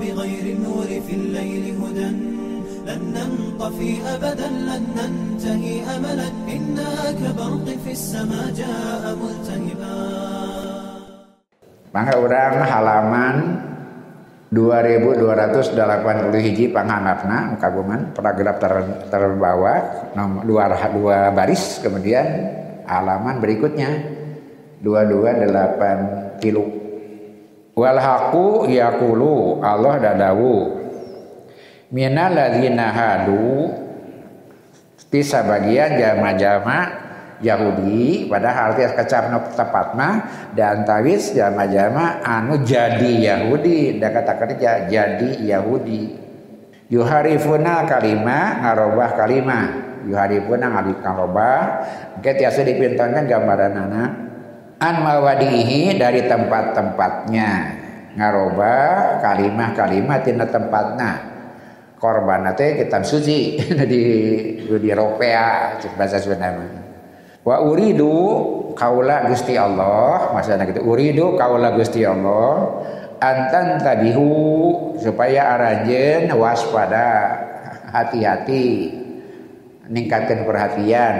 بغير النور في الليل هدى لن ننطفي أبدا لن ننتهي أملا إنا كبرق في السماء جاء ملتهبا Maka orang halaman 2280 hiji panghanapna kagungan paragraf ter, terbawah nomor dua, dua baris kemudian halaman berikutnya 228 kilo wal haqu yaqulu Allah dadawu. Minal ladzina hadu tisa bagian jama-jama Yahudi padahal tias kecapna tepat mah dan tawis jama-jama anu jadi Yahudi. Da kata kerja jadi Yahudi. Yuharifuna kalima ngarobah kalima. Yuharifuna ngarobah. Ke tiasa dipintakan gambaran anak an mawadihi dari tempat-tempatnya. Ngarobah kalimah-kalimah tina tempatna. Korban teh kitab suci. Di di Eropa bahasa Sunda Wa uridu kaula Gusti Allah, maksudnya gitu. Uridu kaula Gusti Allah antan tabihu supaya aranjen waspada. Hati-hati. Ningkatkan perhatian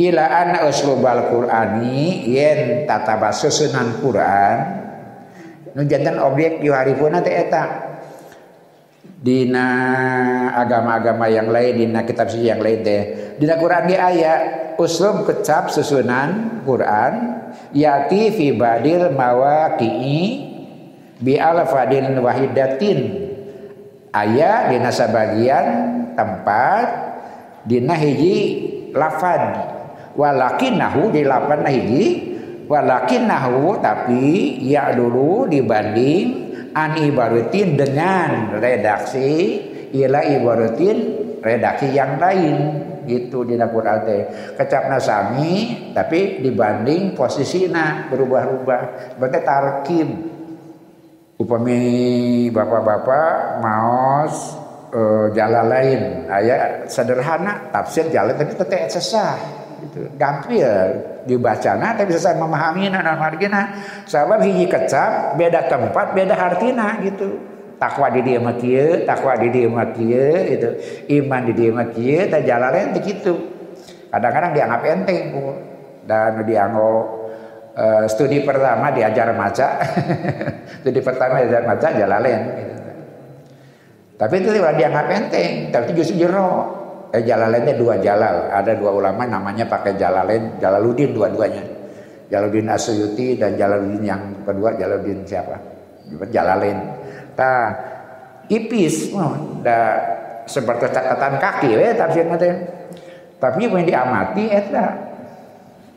ila anna uslubal qur'ani yen tataba susunan Quran nu jantan objek yu harifuna teh eta. Dina agama-agama yang lain dina kitab suci yang lain teh. Dina Quran ge aya uslub kecap susunan Quran yati fi badil mawaqi'i bi alfadin wahidatin. Aya dina sabagian tempat dina hiji lafad walakinahu di lapan hiji. Walakinahu tapi ya dulu dibanding an ibaratin dengan redaksi ila ibaratin redaksi yang lain. Gitu di Quran teh. Kecapna sami tapi dibanding posisina berubah-ubah. Berarti tarkib upami bapak-bapak maos uh, jalan lain. Ayat sederhana tafsir jalan tapi teteh sesah gitu. Gampil dibacana tapi bisa memahami dan margina sebab hiji kecap beda tempat beda artina gitu. Takwa di dia mah takwa di dia mah kieu itu iman di dia mah kieu teh kitu kadang-kadang dianggap enteng dan dianggap uh, studi pertama diajar maca. Studi pertama diajar maca jalalain gitu. tapi itu tidak dianggap enteng tapi justru jero eh Jalalainnya dua Jalal. Ada dua ulama namanya pakai Jalalain Jalaluddin dua-duanya. Jalaluddin Asyuti dan Jalaluddin yang kedua Jalaluddin siapa? Jalalain. Nah ipis oh, da seperti catatan kaki we tafsir teh. Tapi yang diamati eta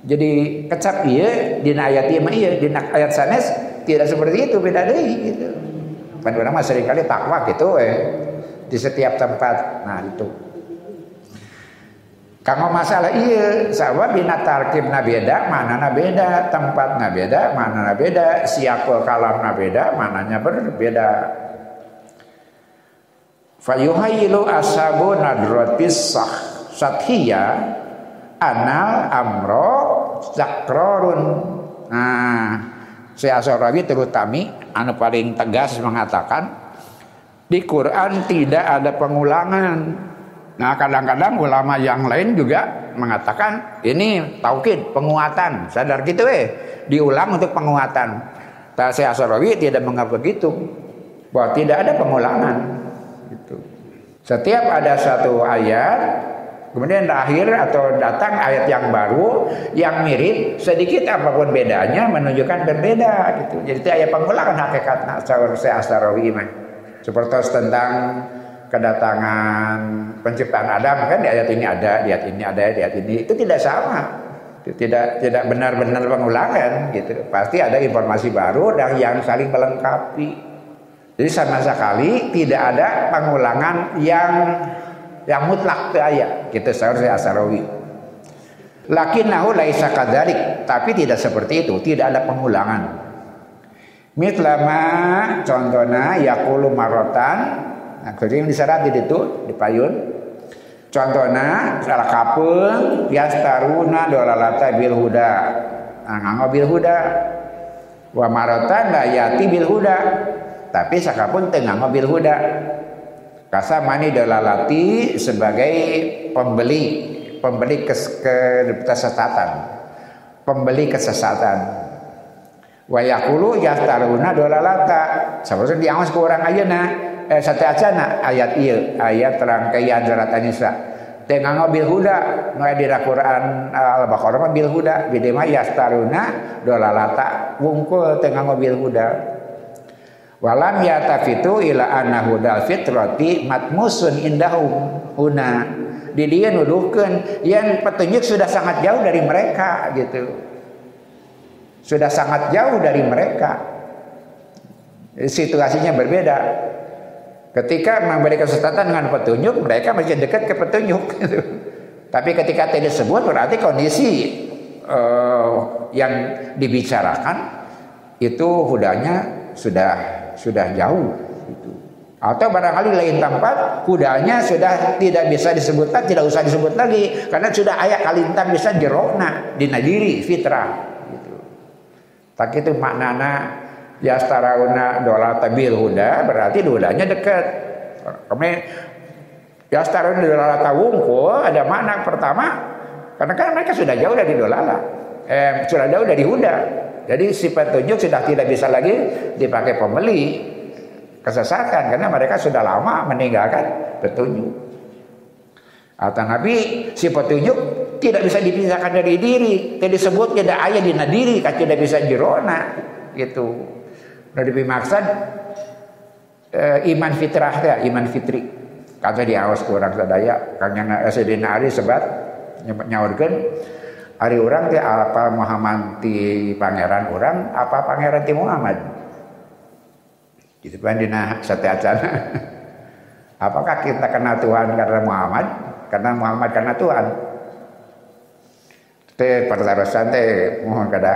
jadi kecap iya di ayat ieu mah iya di ayat sanes tidak seperti itu beda deh gitu. Kan orang mah sering kali takwa gitu eh. Di setiap tempat. Nah itu Kanggo masalah iya, sabab bina tarkibna beda, manana beda, tempatna beda, manana beda, siakul kalamna beda, mananya berbeda. Fayuhayilu asabu nadratis sah sathiya anal amro zakrorun. Nah, si Asorawi terutami anu paling tegas mengatakan di Quran tidak ada pengulangan Nah kadang-kadang ulama yang lain juga mengatakan ini taukid penguatan sadar gitu eh diulang untuk penguatan. Tasy Asarawi tidak menganggap begitu bahwa tidak ada pengulangan. Gitu. Setiap ada satu ayat kemudian akhir atau datang ayat yang baru yang mirip sedikit apa pun bedanya menunjukkan berbeda gitu. Jadi itu ayat pengulangan hakikatnya Tasy Asarawi Seperti tentang kedatangan penciptaan Adam kan di ayat ini ada, di ayat ini ada, di ayat ini itu tidak sama. Itu tidak tidak benar-benar pengulangan gitu. Pasti ada informasi baru dan yang saling melengkapi. Jadi sama sekali tidak ada pengulangan yang yang mutlak ke ayat. Gitu seharusnya Asarawi. Lakinnahu laisa kadzalik, tapi tidak seperti itu, tidak ada pengulangan. Mitlama contohnya yaqulu marotan Nah, yang disyarat di itu di payun. Contohnya salah kapung yastaruna dolalata bil huda. Nah, nganggo bil huda. Wa maratan la yati bil huda. tapi sakapun tengah mobil huda kasa mani dalalati sebagai pembeli pembeli kes, kesesatan pembeli kesesatan wayakulu yastaruna dolalata seperti diangus ke orang nah eh acana ayat iya ayat rangkaian surat An-Nisa tengah ngobil huda mulai di Quran Al-Baqarah bil huda. Bide mah yastaruna dolalata wungkul tengah ngobil huda. Walam yatafitu ila anna hudal fitrati matmusun indahum. Huna. Di dia nuduhkan yang petunjuk sudah sangat jauh dari mereka gitu sudah sangat jauh dari mereka situasinya berbeda Ketika memberi kesesatan dengan petunjuk, mereka masih dekat ke petunjuk. Tapi ketika tidak disebut berarti kondisi uh, yang dibicarakan itu hudanya sudah sudah jauh. Gitu. Atau barangkali lain tempat kudanya sudah tidak bisa disebutkan, tidak usah disebut lagi karena sudah ayat kalintang bisa jerokna di nadiri fitrah. Tak itu maknana ya starauna dola tabil huda berarti hudanya dekat. Kami ya starauna dola tawungku ada makna pertama karena kan mereka sudah jauh dari dolala eh, sudah jauh dari huda. Jadi sifat tunjuk sudah tidak bisa lagi dipakai pembeli. Kesesatan karena mereka sudah lama meninggalkan petunjuk. Atau Nabi si petunjuk tidak bisa dipisahkan dari diri. Tidak disebut tidak ayat di nadiri tidak bisa jerona gitu. Udah maksud eh, iman fitrah ya, iman fitri. Kata di awas kurang sadaya, kang yang Sayyidina Ali sebat nyaurkeun hari orang teh apa Muhammad ti pangeran orang apa pangeran ti Muhammad? Gitu kan dina sate acana. Apakah kita kenal Tuhan karena Muhammad? Karena Muhammad karena Tuhan teh pertarusan teh mohon kada.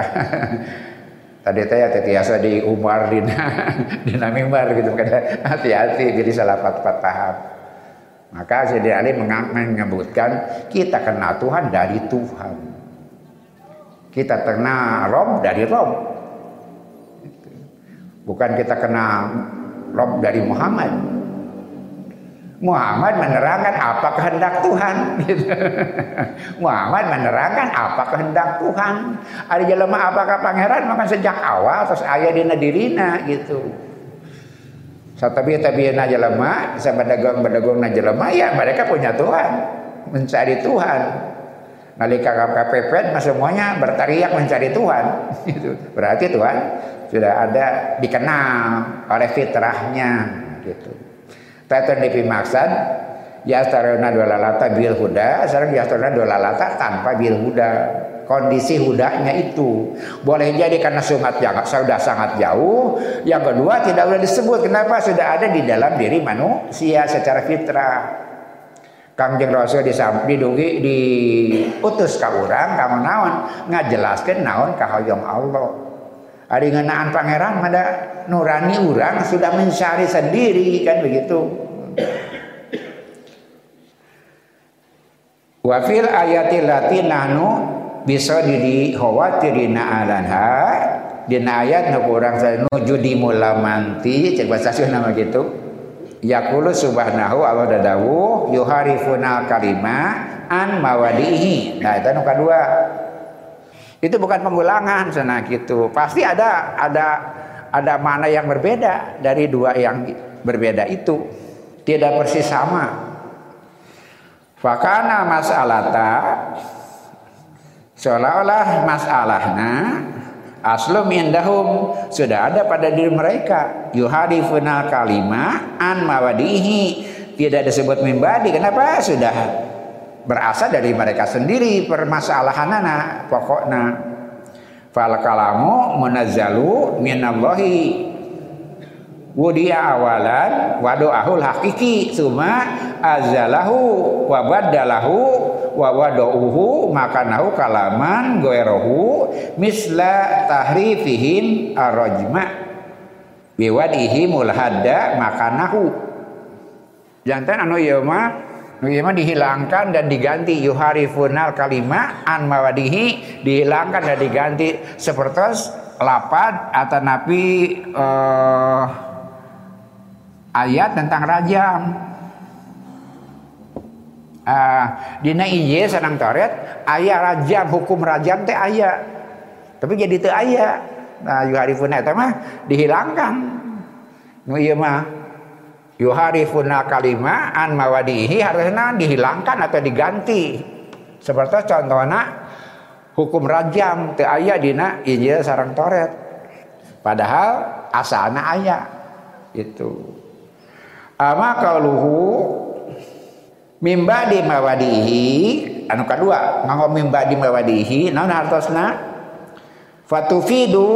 Tadi teh ya tiasa di Umar di di mimbar gitu kan hati-hati jadi salah pat-pat paham. Maka Sayyidina Ali menyebutkan kita kenal Tuhan dari Tuhan. Kita kenal Rob dari Rob. Bukan kita kenal Rob dari Muhammad Muhammad menerangkan apa kehendak Tuhan. Gitu. Muhammad menerangkan apa kehendak Tuhan. Ada jelema apakah pangeran maka sejak awal terus ayah dina dirina gitu. Satabi tabi na jelema, sama dagang berdagang na jelema ya mereka punya Tuhan, mencari Tuhan. Nalika kepepet mas semuanya berteriak mencari Tuhan. Gitu. Berarti Tuhan sudah ada dikenal oleh fitrahnya gitu. Teten dipimaksan yastaruna dolalata bil huda, sekarang yastaruna dolalata tanpa bil huda. Kondisi hudanya itu boleh jadi karena sungat yang sudah sangat jauh. Yang kedua tidak boleh disebut kenapa sudah ada di dalam diri manusia secara fitrah. Kangjeng Rasul didungi diutus ka urang kamu naon ngajelaskeun naon kahoyong Allah. Ari ngeunaan pangeran ada nurani orang sudah mencari sendiri kan begitu. Wafil ayatil lati nahnu bisa didi khawatirina alanha. Dina ayat nu urang nuju di mulamanti cek bahasa nama gitu. Yakulu subhanahu Allah dadawu yuharifuna kalima an mawadihi. Nah itu nu kedua itu bukan pengulangan sana gitu. Pasti ada ada ada mana yang berbeda dari dua yang berbeda itu. Tidak persis sama. Fakana masalata seolah-olah masalahnya aslum indahum sudah ada pada diri mereka. Yuhadifuna kalima an mawadihi. Tidak disebut mimbadi kenapa? Sudah berasal dari mereka sendiri permasalahanana pokoknya. Fal kalamu munazzalu minallahi. Wudiya awalan wa do'ahul hakiki suma azalahu wa baddalahu wa wadauhu makanahu kalaman goerohu misla tahrifihim arrajma biwadihi mulhadda makanahu. Jantan anu ieu mah Bagaimana dihilangkan dan diganti? Yuharifunal kalima an mawadihi. Dihilangkan dan diganti. Seperti lapad atau nabi uh, ayat tentang rajam. Uh, dina Injil senang Taurat ayat rajam hukum rajam teh ayat tapi jadi teu ayat nah yuharifuna eta mah dihilangkan. Nu ieu mah yuharifuna kalima an mawadihi harusnya dihilangkan atau diganti. Seperti contohnya hukum rajam teu aya dina Injil sarang Taurat padahal asalna aya itu. Ama kauluhu mimba di mawadihi anu kedua nganggo mimba di mawadihi naon hartosna? Fatufidu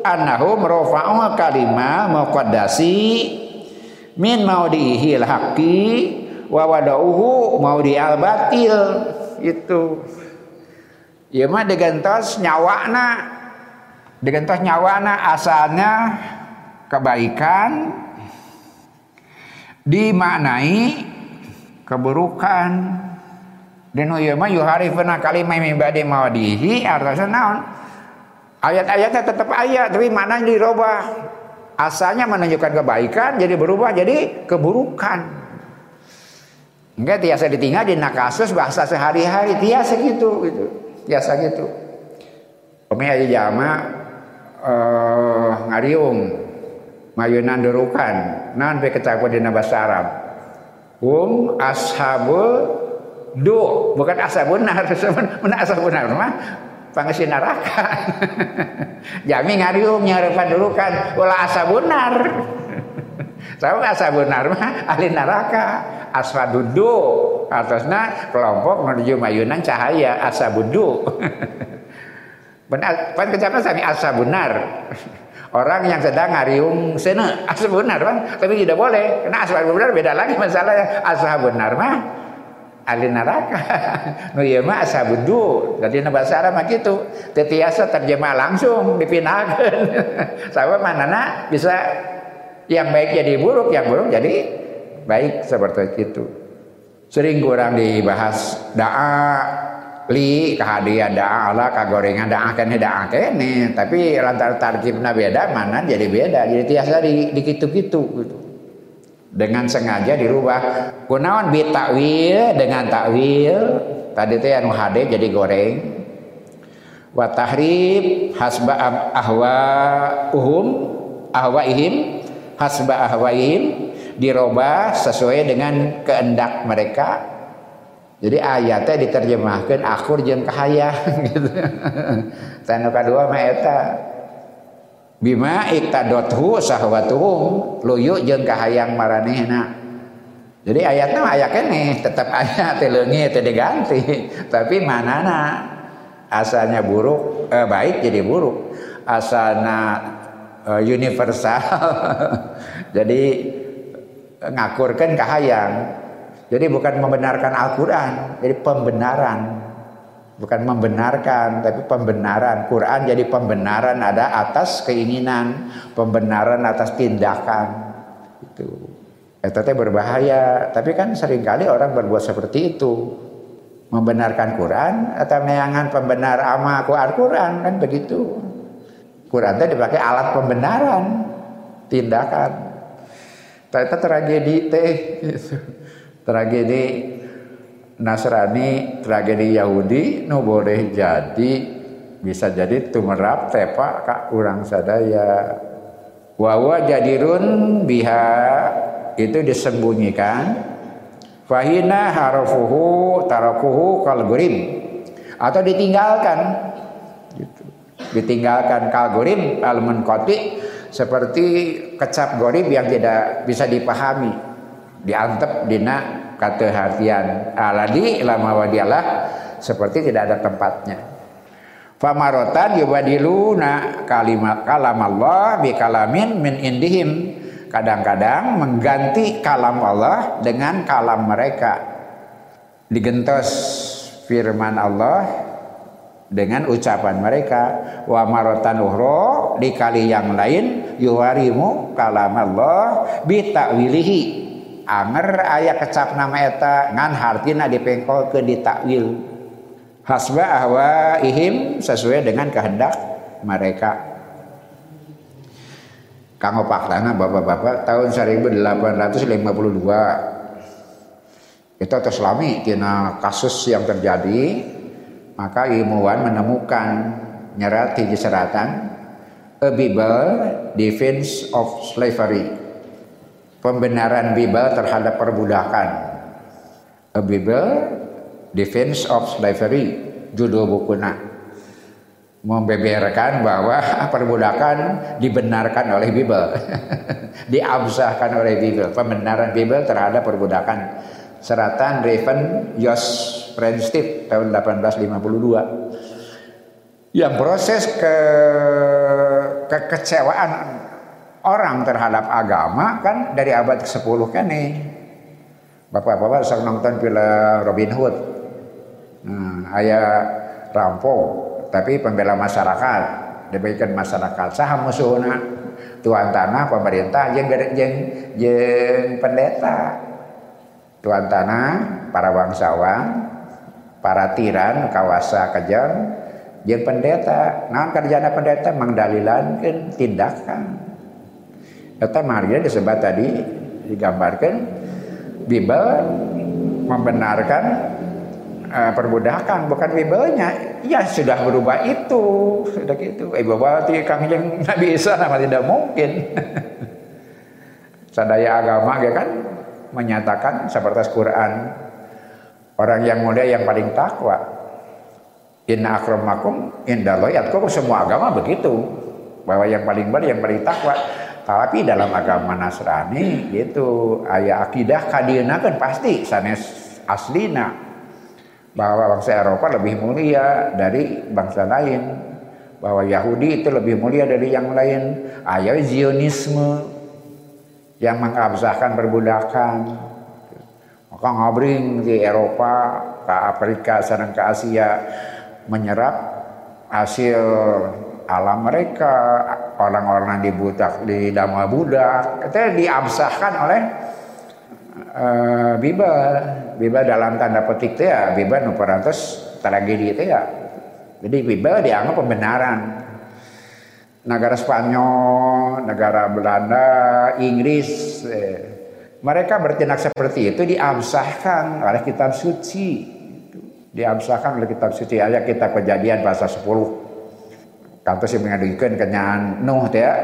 annahu rafa'u kalima muqaddasi min maudihi al-haqqi wa wadauhu maudi al-batil itu ya mah nyawana digantos nyawana asalnya kebaikan dimaknai keburukan. Dan ieu mah yuharifuna kalimah min ba'di mawadihi artinya naon? Ayat-ayatnya tetap ayat tapi mana dirubah asalnya menunjukkan kebaikan jadi berubah jadi keburukan. Enggak tiasa ditinggal di nakasus bahasa sehari-hari tiasa gitu gitu. Tiasa gitu. Umi aja jama uh, ngariung mayunan derukan. Nan pe di bahasa Arab. Um ashabul du. Bukan ashabun nar mana ashabun nar mah pangasi neraka jami ngariung nyarepan derukan ulah ashabunar Tahu ashabunar mah? Ahli neraka. Ashabudu atasnya kelompok menuju mayunan cahaya. Ashabudu benar. Pan kecapan sami? Ashabunar Orang yang sedang ngariung sene. Ashabun nar tapi tidak boleh. Karena ashabun nar beda lagi masalahnya. Ashabun nar mah ahli neraka. nu ieu mah ashabudu. Jadi nu bahasa Arab mah kitu. Tetiasa terjemah langsung dipindahkeun. Sabab manana bisa yang baik jadi buruk, yang buruk jadi baik seperti itu. Sering kurang dibahas doa li kehadian daa Allah kagorengan daa kene daa kene tapi lantar tarkibna beda mana jadi beda jadi tiasa di, di kitu-kitu gitu dengan sengaja dirubah kunaon bi takwil dengan takwil tadi teh anu hade jadi goreng wa tahrib hasba ahwa uhum ahwa ihim hasba ahwa ihim dirubah sesuai dengan kehendak mereka jadi ayatnya diterjemahkan akur jeung kahayang gitu. Tanu kadua mah eta. Bima iktadothu sahwatuhum luyu jeung kahayang maranehna. Jadi ayatnya mah aya keneh, tetap ayat teh leungit teh diganti. Tapi manana asalnya buruk eh, baik jadi buruk. Asalnya eh, universal. jadi ngakurkan kahayang jadi bukan membenarkan Al-Quran, jadi pembenaran. Bukan membenarkan, tapi pembenaran. Quran jadi pembenaran ada atas keinginan, pembenaran atas tindakan. Itu. Itu berbahaya. Tapi kan sering kali orang berbuat seperti itu. Membenarkan Quran atau meyangan pembenar ama Al-Quran kan begitu. Quran itu dipakai alat pembenaran tindakan. Ternyata tragedi teh. Gitu tragedi Nasrani, tragedi Yahudi nu boleh jadi bisa jadi tumerap tepa kak urang sadaya. Wawa jadirun biha itu disembunyikan. Fahina harafuhu tarakuhu kalgurim atau ditinggalkan. Gitu. ditinggalkan kalgurim al koti seperti kecap gorib yang tidak bisa dipahami. Diantep dina kehatian aladi lama wadialah seperti tidak ada tempatnya. Famarotan yubadiluna kalimat kalam Allah bi kalamin min indihim kadang-kadang mengganti kalam Allah dengan kalam mereka. Digentos firman Allah dengan ucapan mereka. Wa marotan uhro di kali yang lain yuwarimu kalam Allah bi ta'wilihi anger ayah kecap nama eta ngan hartina dipengkol ke ditakwil. Hasba ahwa ihim sesuai dengan kehendak mereka. Kanggo faktana bapak-bapak tahun 1852 itu atas lami tina kasus yang terjadi maka ilmuwan menemukan nyerat di seratan A Bible Defense of Slavery pembenaran Bible terhadap perbudakan. A Bible Defense of Slavery judul bukunya. Membeberkan bahwa perbudakan dibenarkan oleh Bible. Diabsahkan oleh Bible. Pembenaran Bible terhadap perbudakan. Seratan Raven Jos Princeton tahun 1852 yang proses ke kekecewaan orang terhadap agama kan dari abad ke-10 kan nih. Bapak-bapak sedang nonton film Robin Hood. Hmm, ayah rampok tapi pembela masyarakat diberikan masyarakat saham musuhna tuan tanah pemerintah yang yang yang pendeta. Tuan tanah para bangsawan para tiran kawasa kejam yang pendeta. Nah kerjaan pendeta mengdalilankan tindakan Eta Maria disebut tadi digambarkan Bible membenarkan uh, perbudakan bukan Biblenya ya sudah berubah itu. Sudah gitu. Eh bapak kami yang Nabi Isa nama tidak mungkin. Sadaya agama ya kan menyatakan seperti Quran orang yang mulia yang paling takwa. Inna akramakum indallahi atqakum semua agama begitu. Bahwa yang paling baik yang paling takwa tapi dalam agama Nasrani gitu ayat akidah kadina kan pasti sanes aslina. Bahwa bangsa Eropa lebih mulia dari bangsa lain. Bahwa Yahudi itu lebih mulia dari yang lain. Ayat Zionisme yang mengabsahkan perbudakan. Maka ngabring di Eropa ke Afrika sarang ke Asia menyerap hasil alam mereka orang-orang dibudak di dama budak itu diabsahkan oleh uh, Biba Biba dalam tanda petik itu ya Biba nu parantos tragedi itu ya. Jadi Biba dianggap pembenaran. Negara Spanyol negara Belanda Inggris eh, mereka bertindak seperti itu diabsahkan oleh kitab suci. Diabsahkan oleh kitab suci. Ayat kitab kejadian pasal 10 Kantos yang mengadukan kenyahan Nuh ya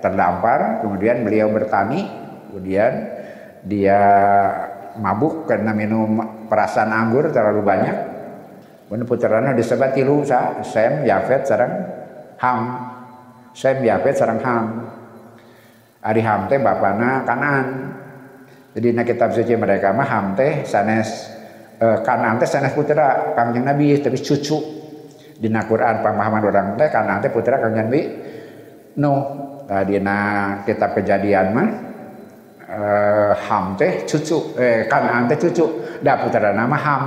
terdampar, kemudian beliau bertani, kemudian dia mabuk karena minum perasan anggur terlalu banyak. Kemudian putrana disebut tilu sa Sem, Yafet, sarang Ham. Sem, Yafet, sarang Ham. Ari Ham teh bapana Kanan. Jadi na kitab suci mereka mah Ham teh sanes eh, Kanan teh sanes putra kangjeng Nabi tapi cucu di Quran pemahaman orang teh karena teh putra kang Nabi Nuh nah, dina kitab kejadian mah eh, Ham teh cucu eh Kanan teh cucu. Da putra nama Ham.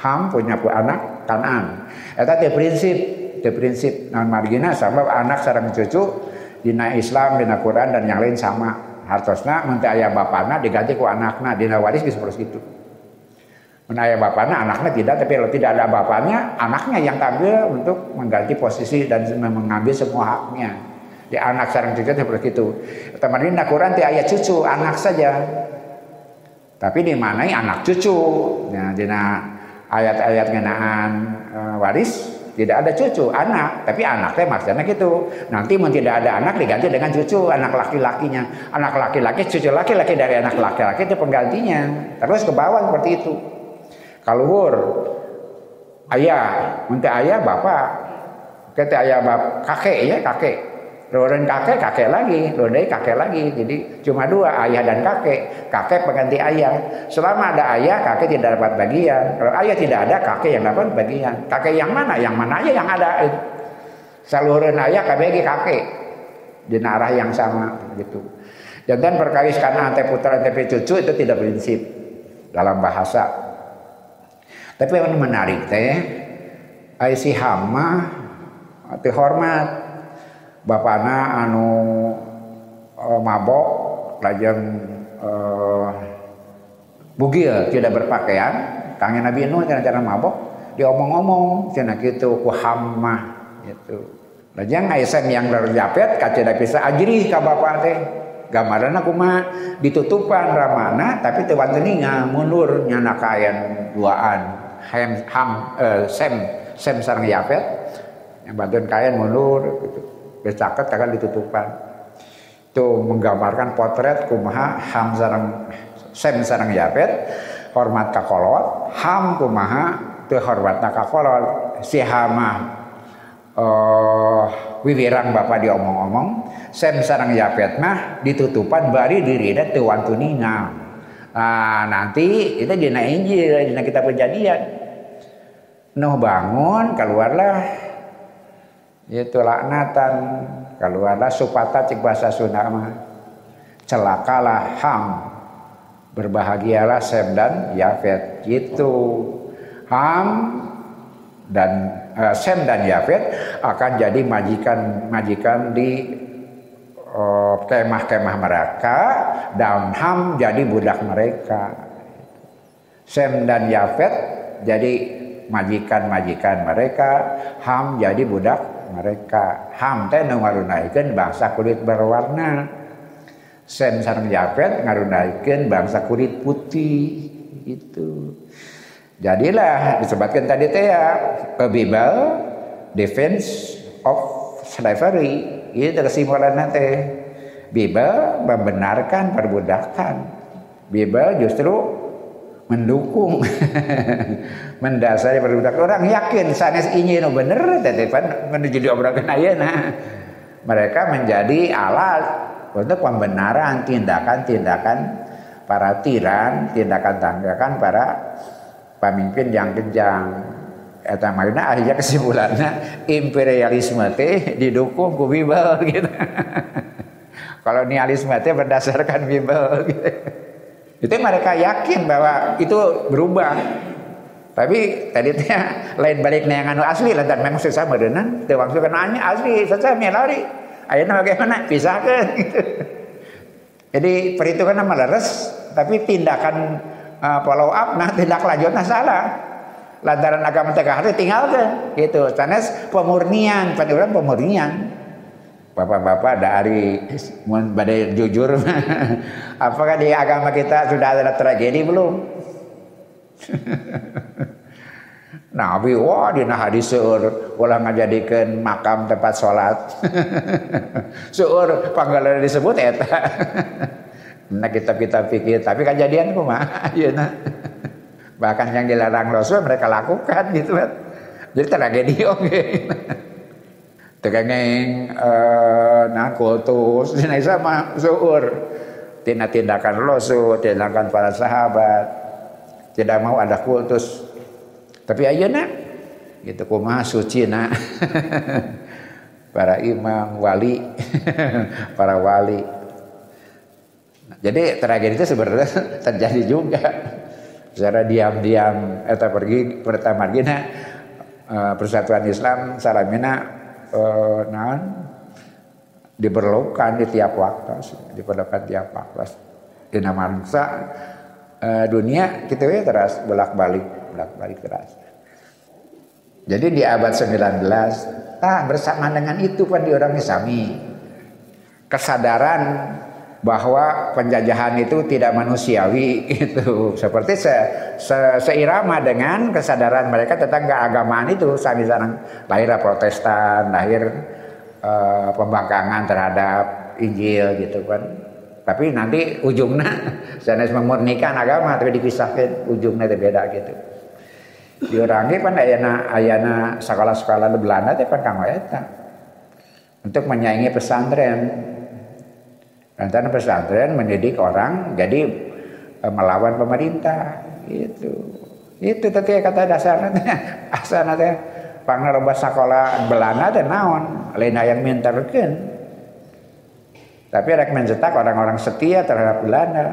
Ham punya pu anak Kanan eta teh prinsip teh prinsip non margina sama anak sareng cucu dina Islam dina Quran dan yang lain sama. Hartosna mun aya bapana diganti ku anakna dina waris seperti itu Menaya bapaknya, anaknya tidak, tapi kalau tidak ada bapaknya, anaknya yang tampil untuk mengganti posisi dan mengambil semua haknya. Di anak sarang cucu seperti itu. Teman ini Quran di ayat cucu, anak saja. Tapi di mana anak cucu. Nah, di ayat-ayat ngenaan uh, waris tidak ada cucu, anak. Tapi anaknya maksudnya gitu. Nanti mau tidak ada anak diganti dengan cucu, anak laki-lakinya. Anak laki-laki, cucu laki-laki dari anak laki-laki itu penggantinya. Terus ke bawah seperti itu. Kaluhur ayah, nanti ayah bapak, kita ayah bap kakek ya kakek. Loren kakek kakek lagi, lodai kakek lagi. Jadi cuma dua ayah dan kakek. Kakek pengganti ayah. Selama ada ayah, kakek tidak dapat bagian. Kalau ayah tidak ada, kakek yang dapat bagian. Kakek yang mana? Yang mana aja yang ada. Saluran ayah KBG kakek di arah yang sama gitu. Dan perkawis karena ante putra cucu itu tidak prinsip dalam bahasa tapi yang menarik teh ai si hama teh hormat. Bapana anu uh, mabok lajeng uh, bugil tidak berpakaian. Kangen Nabi Nuh cara cara mabok diomong-omong cina gitu ku hama gitu. Lajang Aisyah yang japet kaca bisa ajri ka bapak teh. Gambaran aku mah ditutupan ramana tapi teu teninga mundur nyana kayan duaan ham ham uh, sem sem sarang japet yang bantuan kain mundur gitu. Becaket akan ditutupan. Itu menggambarkan potret kumaha ham sarang sem sarang japet hormat kakolot. Ham kumaha teu hormatna kakolot. Si hamah uh, wiwirang bapak diomong-omong. Sem sarang yapet mah ditutupan bari diri dan tuan tuninga nah, nanti itu dina injil dina kita kejadian Nuh bangun keluarlah. Itu laknatan. Keluarlah supata cik bahasa Sunda celakalah ham. Berbahagialah Sem dan Yafet. Gitu. Ham dan uh, Sem dan Yafet akan jadi majikan-majikan di kemah eh, kemah-kemah mereka dan Ham jadi budak mereka. Sem dan Yafet jadi majikan-majikan mereka, Ham jadi budak mereka. Ham teh ngarunaykeun bangsa kulit berwarna. Sem sareng Yafet ngarunaykeun bangsa kulit putih itu. Jadilah disebutkan tadi teh ya Bible Defense of Slavery itu kesimpulan nanti Bible membenarkan perbudakan Bible justru mendukung mendasari perbudakan orang yakin sanes ini no bener tetepan menuju diobrakan nah mereka menjadi alat untuk pembenaran tindakan-tindakan para tiran tindakan-tindakan para pemimpin yang kejam eta makna akhirnya kesimpulannya imperialisme teh didukung ku Bible gitu. Kolonialisme teh berdasarkan Bible gitu. Itu mereka yakin bahwa itu berubah. Tapi tadi teh lain balik yang anu asli lah dan memang susah merenan teu waktu kenanya asli saja melari. Ayeuna bagaimana pisahkan gitu. Jadi perhitungan nama leres tapi tindakan uh, follow up nah tindak lanjutnya salah lantaran agama tegak hati tinggalkan gitu sanes pemurnian orang pemurnian bapak-bapak dari badai jujur. Apakah di agama kita sudah ada tragedi belum? Nabi wah di hadis seur ulah ngajadikeun makam tempat sholat. Seur panggalan disebut eta. Nah kita kita pikir tapi kejadian kumaha nah. Bahkan yang dilarang Rasul mereka lakukan gitu kan. Jadi tragedi oke. okay. Tegangeng uh, nah kultus dina sama zuhur. Tina tindakan Rasul tindakan para sahabat. Tidak mau ada kultus. Tapi ayeuna gitu kumaha suci na para imam wali. Para wali. Jadi tragedi itu sebenarnya terjadi juga. Secara diam-diam. Eta pergi pertama gina uh, persatuan Islam salamina uh, naon diperlukan di tiap waktu, diperlukan tiap waktu. Di nama bangsa uh, dunia kita ya terus bolak-balik, bolak-balik terus. Jadi di abad 19, ah bersama dengan itu kan di orang Islami kesadaran bahwa penjajahan itu tidak manusiawi itu seperti se, se, seirama dengan kesadaran mereka tentang keagamaan itu. Sami sarang lahir Protestan lahir uh, pembangkangan terhadap Injil gitu kan. Tapi nanti ujungnya sanes memurnikan agama tapi dipisahkan ujungnya itu beda gitu. Diurangi kan ayana ayana sekolah-sekolah di Belanda itu kanggo eta. Untuk menyaingi pesantren Lantaran pesantren mendidik orang jadi e, melawan pemerintah itu. Itu tadi kata dasarnya asana teh pangaroba sekolah Belanda teh naon lain yang minterkeun. Tapi rek mencetak orang-orang setia terhadap Belanda.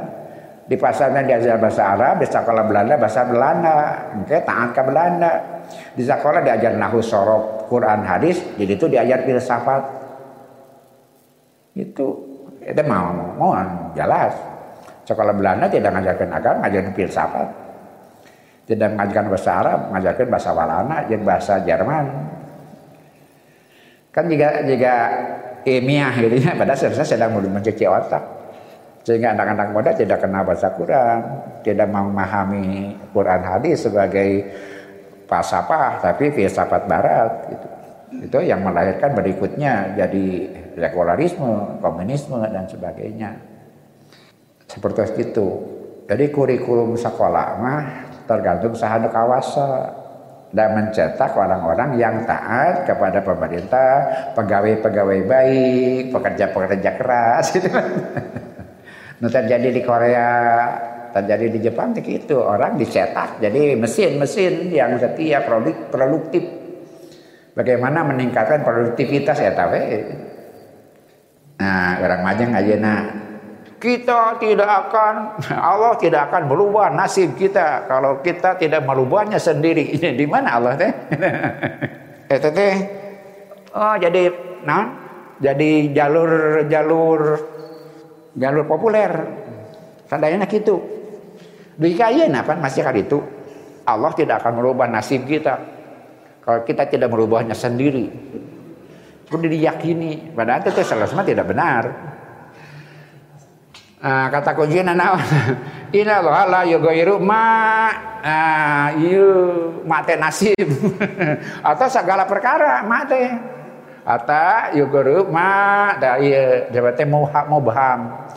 Di pasarnya diajar bahasa Arab, di sekolah Belanda bahasa Belanda. Oke, taat ke Belanda. Di sekolah diajar nahu sorok Quran hadis, jadi itu diajar filsafat. Itu itu mau mau jelas. Sekolah Belanda tidak mengajarkan agama, mengajarkan filsafat. Tidak mengajarkan bahasa Arab, mengajarkan bahasa Walana, dan bahasa Jerman. kan juga juga ilmiah gitu ya padahal seharusnya sedang mencuci otak sehingga anak-anak muda tidak kenal bahasa Quran tidak memahami Quran hadis sebagai falsafah tapi filsafat barat gitu itu yang melahirkan berikutnya jadi sekularisme, komunisme dan sebagainya. Seperti itu. Jadi kurikulum sekolah mah tergantung sahadu kawasa dan mencetak orang-orang yang taat kepada pemerintah, pegawai-pegawai baik, pekerja-pekerja keras gitu. Nah, terjadi di Korea, terjadi di Jepang itu orang dicetak jadi mesin-mesin yang setia produktif Bagaimana meningkatkan produktivitas ya tapi Nah, orang majang aja nah kita tidak akan Allah tidak akan merubah nasib kita kalau kita tidak merubahnya sendiri. Di mana Allah teh? eh teh oh jadi nah jadi jalur jalur jalur populer. Tandanya gitu. Di kaya apa masih kali itu Allah tidak akan merubah nasib kita kalau kita tidak merubahnya sendiri, perlu diyakini. Padahal itu selesai tidak benar. Nah, kata kuncinya naon? Inna Allah la yughayyiru ma nah, yu mate nasib atau segala perkara mate atau yughayyiru ma da ieu jabate mubham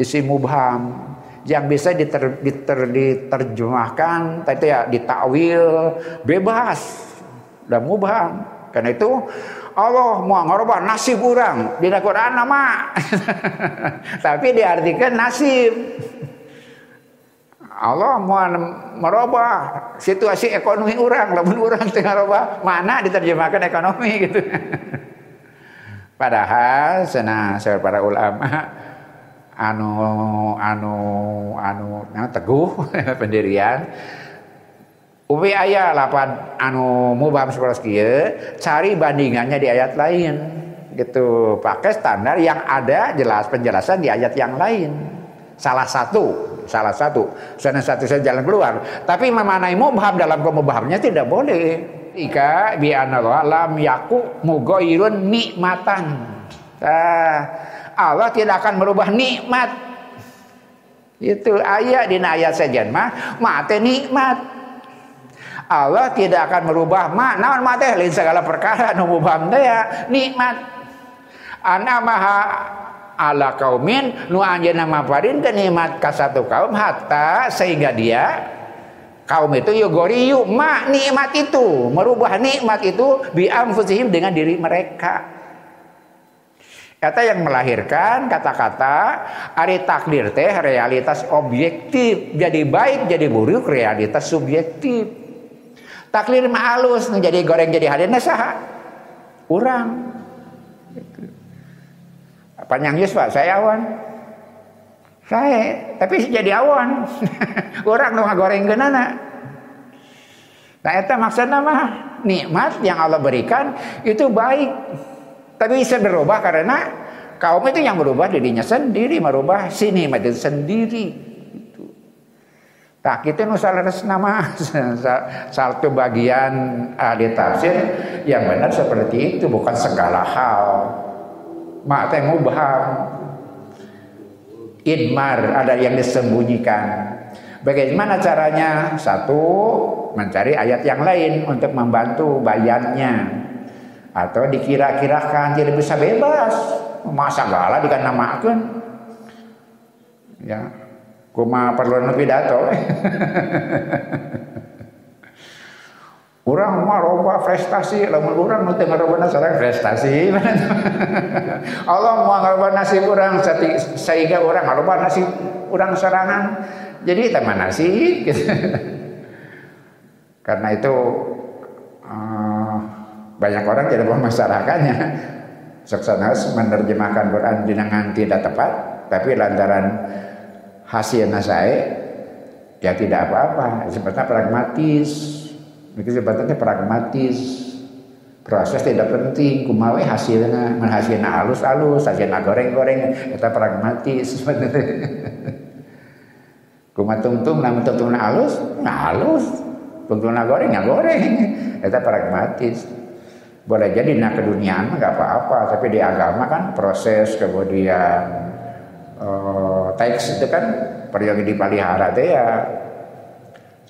isi mubham yang bisa diter, diter, diterjemahkan tadi ya ditakwil bebas dan mubham. Karena itu Allah mau ngerubah nasib orang di Quran nama. Tapi diartikan nasib. Allah mau merubah situasi ekonomi orang, lamun orang tengah rubah, mana diterjemahkan ekonomi gitu. Padahal sana para ulama anu anu anu nah, teguh pendirian Upi ayat lapan anu mubham seperti cari bandingannya di ayat lain. Gitu. Pakai standar yang ada jelas penjelasan di ayat yang lain. Salah satu salah satu. Sana satu saja jalan keluar. Tapi memanai mubham dalam kemubhamnya tidak boleh. Ika bi lam yaku mugoirun nikmatan. Ah, Allah tidak akan merubah nikmat. Itu ayat di ayat saja mah mate nikmat Allah tidak akan merubah mak naon teh lain segala perkara nu mubham ya. Nikmat. Ana maha ala kaumin nu anjeunna maparin ke nikmat ka satu kaum hatta sehingga dia kaum itu yugoriyu mak nikmat itu merubah nikmat itu bi anfusihim dengan diri mereka. Kata yang melahirkan kata-kata ari takdir teh realitas objektif. Jadi baik jadi buruk realitas subjektif taklir mah halus jadi goreng jadi hadirna saha? Urang. Panjang yus pak? Saya awan. Saya tapi jadi awan. Orang nu goreng genana nah itu maksudnya mah nikmat yang Allah berikan itu baik. Tapi bisa berubah karena kaum itu yang berubah dirinya sendiri merubah si nikmat itu sendiri Tak kita nu nama satu bagian ahli tafsir yang benar seperti itu bukan segala hal. Mak teh mubham. Idmar ada yang disembunyikan. Bagaimana caranya? Satu, mencari ayat yang lain untuk membantu bayannya. Atau dikira-kirakan tidak bisa bebas. Masa gala dikanamakan. Ya, Kuma perlu pidato. Orang mah loba prestasi, lamun orang nu teu ngaroba sareng prestasi. Allah mau ngaroba nasib orang sehingga orang ngaroba nasib orang serangan. Jadi teman nasib gitu. Karena itu uh, banyak orang tidak masyarakatnya sukses menerjemahkan Quran dengan tidak tepat, tapi lantaran hasilnya saya ya tidak apa-apa. Sebetulnya pragmatis. Itu sebetulnya pragmatis. Proses tidak penting. Kumawe hasilnya menghasilnya halus-halus hasilnya goreng-goreng kita pragmatis. Sebenarnya kuma tungtung namun tungtungnya halus nah halus. Tungtungnya goreng ya goreng. Kita pragmatis. Boleh jadi nah keduniaan nggak apa-apa tapi di agama kan proses kemudian uh, teks itu kan perlu dipelihara teh ya.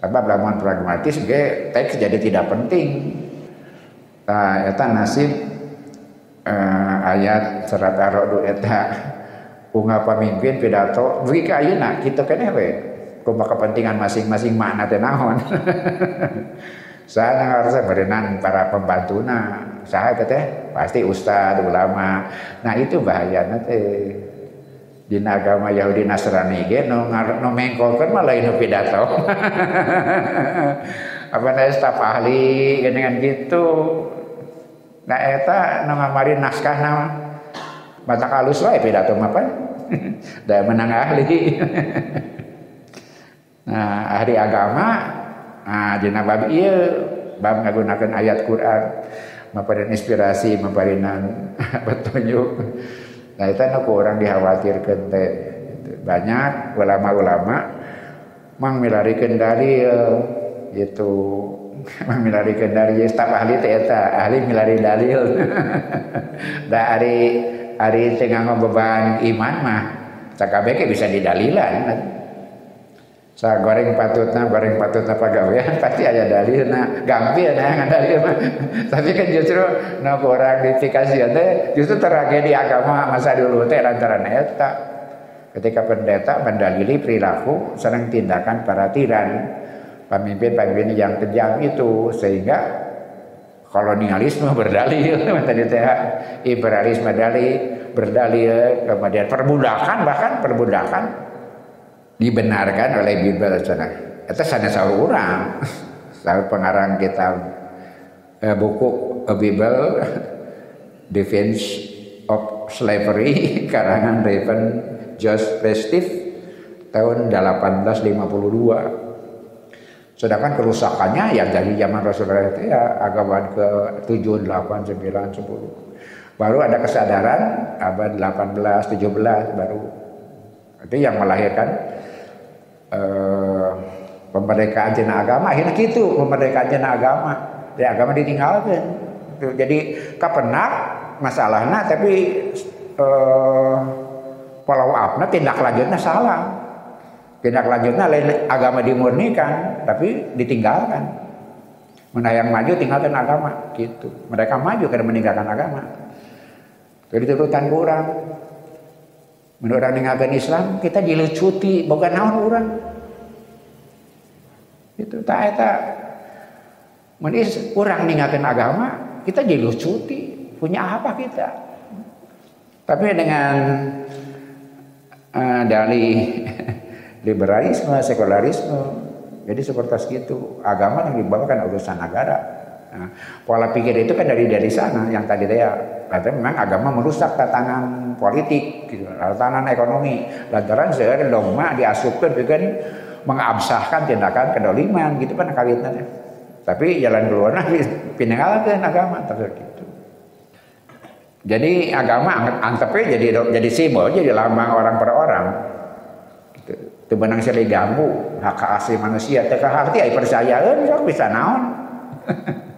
Sebab lamun pragmatis ge teks jadi tidak penting. Nah eta nasib uh, ayat serat arodu eta unggah pemimpin pidato bagi ka ayeuna kitu keneh we? Kumaha kepentingan masing-masing makna teh naon. Saya harus berenang para pembantuna. Saya teh pasti ustad ulama. Nah itu bahaya nanti di agama Yahudi Nasrani ge no no mengkolkan malah ini pidato. Apa nih staf ahli dengan gitu. Nah eta no ngamarin naskah nama mata kalus wae pidato apa da menang ahli. Nah ahli agama Nah, dina bab ieu. Bab ngagunakeun ayat Quran. Maparin inspirasi maparinan petunjuk. Nah, itu nu orang dikhawatirkeun teh. Banyak ulama-ulama mang milarikeun dalil gitu. Mang milarikeun dalil staf ahli teh eta, ahli milari dalil. da ari ari teu beban iman mah sakabeh bisa didalilan saya goreng patutnya goreng patutna pagawean pasti ada dalil nah gampil nah dalil. Mah tapi kan justru nah orang dipikasi teh justru tragedi agama masa dulu teh lantaran eta. Ketika pendeta mendalili perilaku senang tindakan para tiran pemimpin-pemimpin yang kejam itu sehingga kolonialisme berdalil. Tadi teh imperialisme dalil berdalil kemudian perbudakan bahkan perbudakan dibenarkan oleh Bible sana. Itu sana orang. Sahur pengarang kitab eh, buku A Bible Defense of Slavery karangan Raven Josh Prestif tahun 1852. Sedangkan kerusakannya yang dari zaman Rasulullah itu ya agama ke 7, 8, 9, 10. Baru ada kesadaran abad 18, 17 baru. Itu yang melahirkan eh, pemberdekaan cina agama. Akhirnya gitu pemberdekaan cina agama. Ya agama ditinggalkan. Jadi kapenak masalahnya tapi eh, walau apa tindak lanjutnya salah. Tindak lanjutnya lain agama dimurnikan tapi ditinggalkan. Mana yang maju tinggalkan agama. Gitu. Mereka maju karena meninggalkan agama. Jadi turutan kurang Menurut orang ninggalkan Islam kita dilucuti bukan naon orang. Itu tak eta menis orang ninggalkan agama kita dilucuti punya apa kita. Tapi dengan uh, dari liberalisme, sekularisme, jadi seperti itu agama yang dibawakan urusan negara. Nah, pola pikir itu kan dari dari sana yang tadi dia kata memang agama merusak tatanan politik, gitu, tatanan ekonomi. Lantaran saya dogma diasupkan dengan mengabsahkan tindakan kedoliman gitu kan kawitnya. Tapi jalan keluarnya pinenggalkan agama terus gitu. Jadi agama antepnya jadi jadi simbol, jadi lambang orang per orang. Gitu. Itu benang sekali ganggu hak asli manusia. Teka hati eh, bisa naon.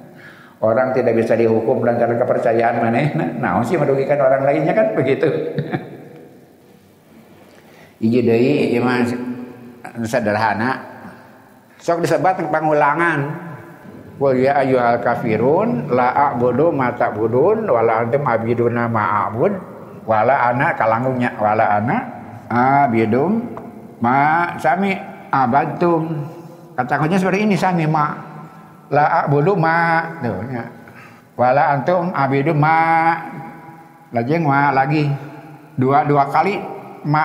Orang tidak bisa dihukum lantaran kepercayaan mana? Nah, sih merugikan orang lainnya kan begitu. Iji deui iman sederhana. Sok disebat pangulangan. Qul ya ayyuhal kafirun la a'budu ma ta'budun wala antum abiduna ma a'bud wala ana kalangunya wala ana abidum ma sami abadtum. Kata-katanya seperti ini sami ma la a'budu ma tuh ya. wala antum abidu ma lagi ma lagi. Dua dua kali ma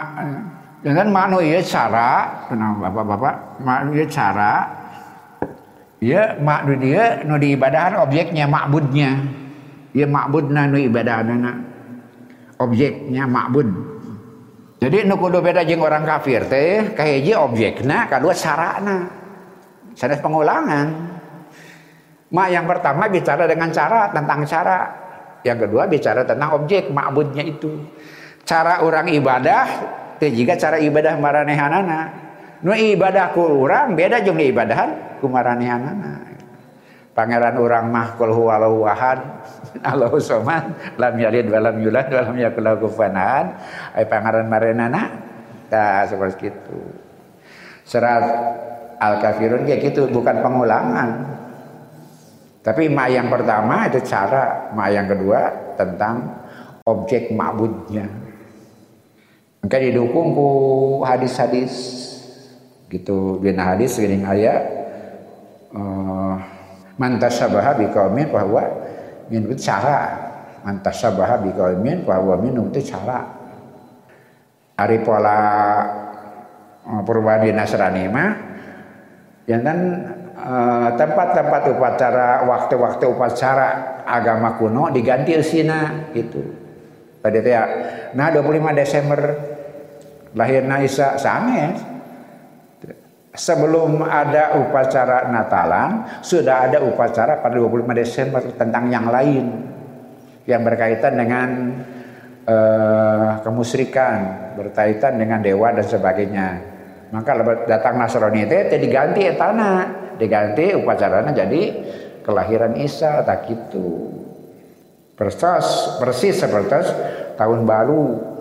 dengan ma nu ieu cara. Tenang bapak-bapak ma nu ieu cara. Ya ma nu dia nu diibadahan objeknya makbudnya. Ya makbudna nu ibadahana objeknya makbud. Jadi nu kudu beda jeung orang kafir teh. Kahiji objekna kadua sarana. Sanes pengulangan Ma yang pertama bicara dengan cara tentang cara. Yang kedua bicara tentang objek ma'budnya itu. Cara orang ibadah juga cara ibadah maranehanana. Nu ibadah ku orang beda jeung ibadahan ku maranehanana. pangeran orang mah kul huwalahu ahad Allahu somad lam yalid lam yulad wa yakul lahu kufuwan pangeran marenana tah seperti itu serat al kafirun kayak gitu bukan pengulangan tapi ma yang pertama itu cara ma yang kedua tentang objek ma'budnya maka didukung ku hadis-hadis. Gitu bina hadis gini ayat. Uh, mantasabaha biqaumin bahwa min itu cara. Mantasabaha biqaumin bahwa minum itu cara. Ari pola uh, perubahan di Nasrani mah yang uh, tempat-tempat upacara waktu-waktu upacara agama kuno diganti usina gitu. Pada ya. Nah 25 Desember lahirna Isa sange sebelum ada upacara Natalan, sudah ada upacara pada 25 Desember tentang yang lain yang berkaitan dengan uh, kemusyrikan, berkaitan dengan dewa dan sebagainya. Maka datang Nasrani itu diganti tanah, diganti upacaranya jadi kelahiran Isa tak itu. Persis persis seperti tahun baru.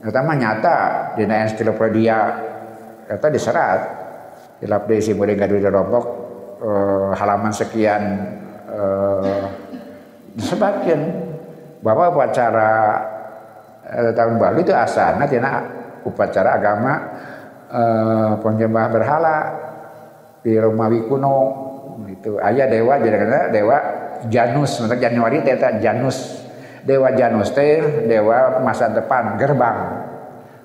Pertama nyata di ensiklopedia kata diserat di si mulai ngadu rombok uh, halaman sekian uh, sebagian bahwa upacara uh, tahun baru itu asana tina upacara agama uh, penyembah berhala di Romawi kuno. Itu ayah dewa jadi dewa Janus. Untuk Januari teta Janus. Dewa Janus teh dewa masa depan gerbang.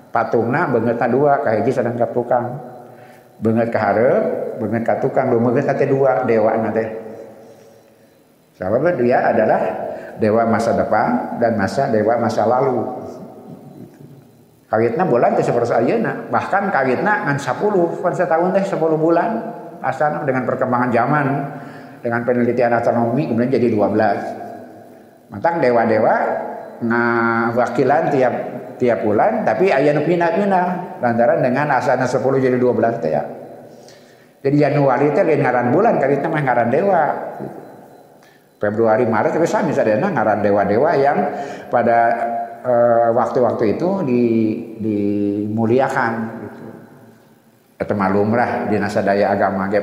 Patungna banget dua kayak sedang tukang. Banget ke harap, banget ke tukang, banget kata dua dewa nate. Sebab dia adalah dewa masa depan dan masa dewa masa lalu. Kawitna bulan itu seperti ayeuna, bahkan kawitna ngan 10 pada setahun teh 10 bulan asal dengan perkembangan zaman dengan penelitian astronomi kemudian jadi 12. Matang dewa-dewa wakilan tiap tiap bulan tapi ayah nu pindah-pindah lantaran dengan asana 10 jadi 12 teh ya. Jadi Januari teh lain ngaran bulan kali itu ngaran dewa. Februari Maret tapi sami sadana ngaran dewa-dewa yang pada eh, waktu-waktu uh, itu di dimuliakan Itu malumrah di nasadaya agama ge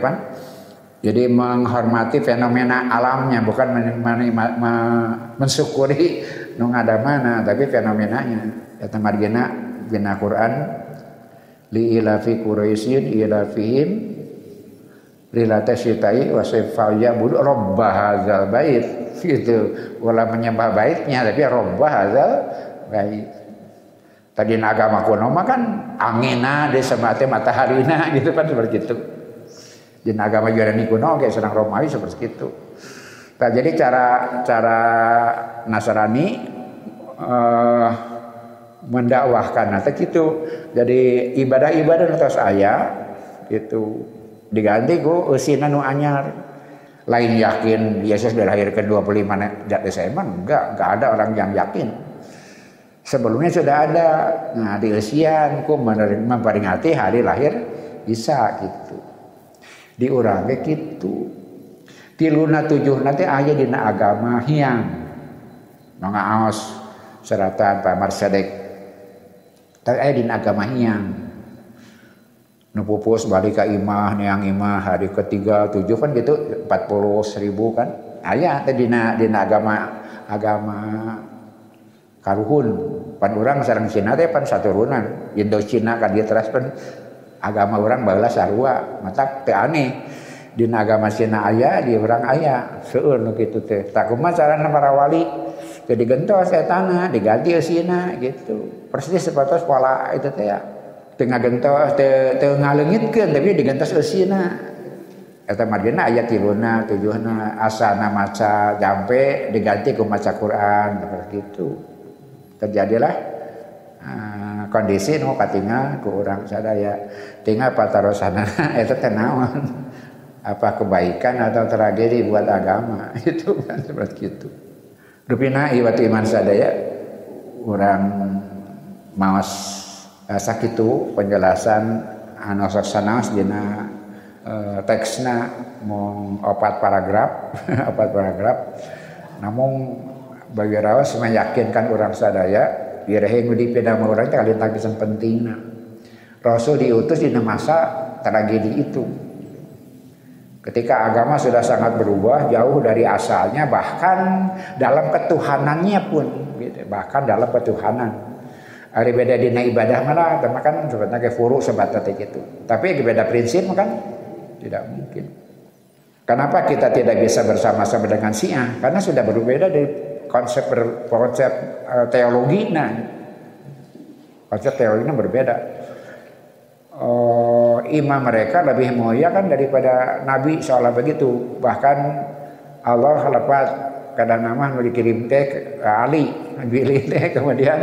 Jadi menghormati fenomena alamnya bukan men, men, men, mensyukuri nu mana tapi fenomenanya Kata margina bina Quran li ilafi Quraisyin ilafihim lilata syitai wa sayfal bulu robba hazal bait. Gitu. Wala menyembah baitnya tapi robba hazal bait tadi agama kuno mah kan angina de semate mataharina gitu kan seperti itu. Di agama Yunani kuno kayak sedang Romawi seperti itu. Nah, jadi cara cara Nasrani uh, mendakwahkan nah gitu. Jadi ibadah-ibadah atas ayah itu diganti ku usina nu anyar. Lain yakin Yesus lahir ke 25 Desember enggak enggak ada orang yang yakin sebelumnya sudah ada. Nah di usian ku memperingati hari lahir Isa gitu. Diurangi gitu. Tiluna tujuh nanti ayah dina agama hiang aos seratan Pak Marsedek. Tapi aya di agama yang nupupus balik ke imah yang imah hari ketiga tujuh kan gitu empat puluh seribu kan? Ayah tadi dina dina agama agama karuhun pan orang sarang Cina teh pan satu runan Indo Cina kan dia terus pan agama orang balas sarua mata teh aneh. Di agama Cina ayah di orang ayah seueur nu kitu teh. Tak kumaha carana para wali jadi gentos saya tanah diganti Cina gitu. Persis seperti pola itu teh ya. Tengah gentos te, te ngalengitkeun tapi digentos eusina eta margina ayat tiluna tujuhna asana maca jampe diganti ku maca Quran seperti itu terjadilah uh, kondisi nu katingal ku urang sadaya. Tinggal patarosana eta teh naon? Apa kebaikan atau tragedi buat agama? Itu kan seperti itu. Rupina iwatu iman sadaya. Orang maos uh, sakitu penjelasan anu sanaos dina uh, teksna mau opat paragraf opat paragraf. Namun bagi rawas meyakinkan orang sadaya birahe di pedang orang itu kalian tak penting Rasul diutus di masa tragedi itu. Ketika agama sudah sangat berubah jauh dari asalnya bahkan dalam ketuhanannya pun gitu. bahkan dalam ketuhanan. Hari beda dina ibadah mana tapi kan sebenarnya kayak furu sebatas itu. Tapi beda prinsip kan tidak mungkin. Kenapa kita tidak bisa bersama-sama dengan Syiah? Karena sudah berbeda dari konsep konsep uh, teologi nah konsep teologinya berbeda. Uh, imam mereka lebih mulia kan daripada nabi seolah begitu. Bahkan Allah lepas kadang nama mau dikirim teh Ali pilih teh kemudian.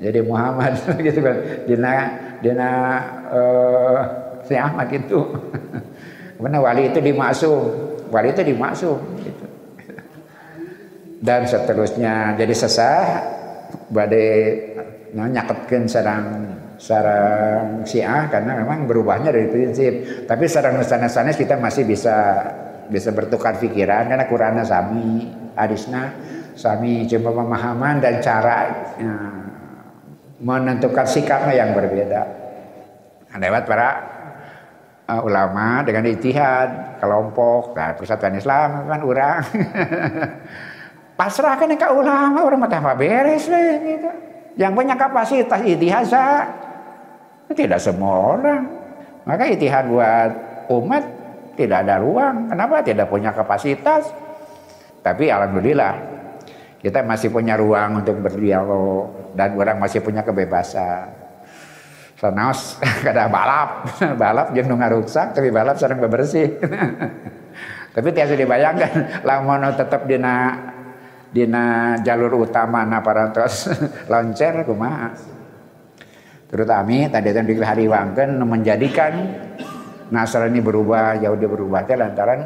Jadi Muhammad gitu kan. Dina dina uh, si Ahmad itu. Karena wali itu dimaksum? Wali itu dimaksum gitu. Dan seterusnya jadi sesah badai nyaketkan sedang sarang Syiah karena memang berubahnya dari prinsip. Tapi sarang sanes-sanes kita masih bisa bisa bertukar pikiran karena Qurannya sami, hadisnya sami cuma pemahaman dan cara ya, menentukan sikapnya yang berbeda. Nah, lewat para uh, ulama dengan ijtihad, kelompok, nah, persatuan Islam kan orang pasrahkan ke ulama orang mah beres deh gitu. Yang punya kapasitas ijtihad tidak semua orang. Maka itihad buat umat tidak ada ruang. Kenapa? Tidak punya kapasitas. Tapi alhamdulillah kita masih punya ruang untuk berdialog dan orang masih punya kebebasan. Senaos kada balap, balap jeung rusak tapi balap sering bebersih. tapi tiasa dibayangkan lamun tetap dina dina jalur utama na parantos loncer kumaha? Terutama tadi kan hari wangken menjadikan Nasrani berubah Yahudi berubah teh lantaran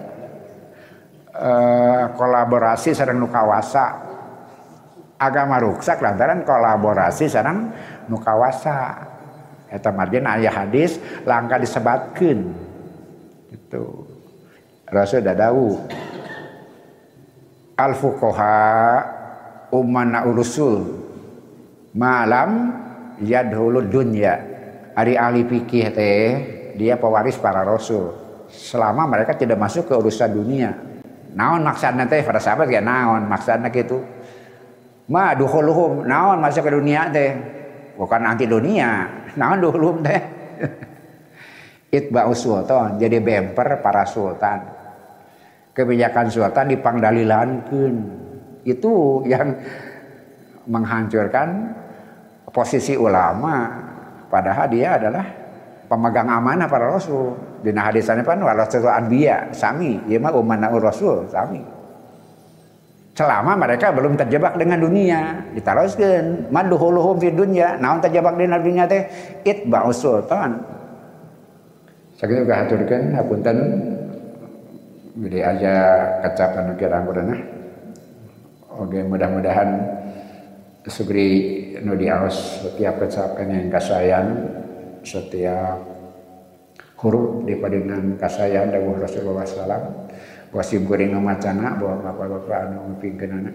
uh, kolaborasi sareng nu kawasa. Agama ruksak lantaran kolaborasi sareng nu kawasa. Eta margin aya hadis langka disebatkeun. Gitu. Rasul dadawu al fuqaha umana urusul malam yadhulu dunya. Hari ahli fikih teh dia pewaris para rasul. Selama mereka tidak masuk ke urusan dunia. Naon maksudnya teh? Pada sahabat ya naon maksudnya gitu ma dukhuluhum naon masuk ke dunia teh? Bukan anti dunia naon dukhuluhum teh? Itba'us sultan jadi bemper para sultan kebijakan sultan dipangdalilankeun itu yang menghancurkan posisi ulama. Padahal dia adalah pemegang amanah para rasul. Dina hadisannya pan warasul anbiya sami. Ieu mah umanaur rasul sami. Selama mereka belum terjebak dengan dunia ditaroskeun madhuluhum fi dunya. Naon terjebak dina dunia teh? Itba'u sultan. Sakitu kahaturkeun hapunten gede aja kacapan kirang urang Oke mudah-mudahan sugri nu diaos setiap kecapan yang kasayan setiap huruf di padenan kasayan dawuh Rasulullah SAW wasim kuring macana bahwa bapak-bapak anu ngepingkeunana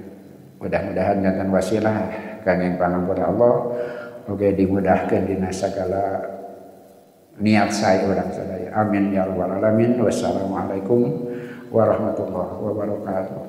mudah-mudahan jantan wasilah kangge pangampura Allah. Oke dimudahkan dina segala niat saya orang sadaya amin ya rabbal alamin. Wassalamualaikum ورحمة الله وبركاته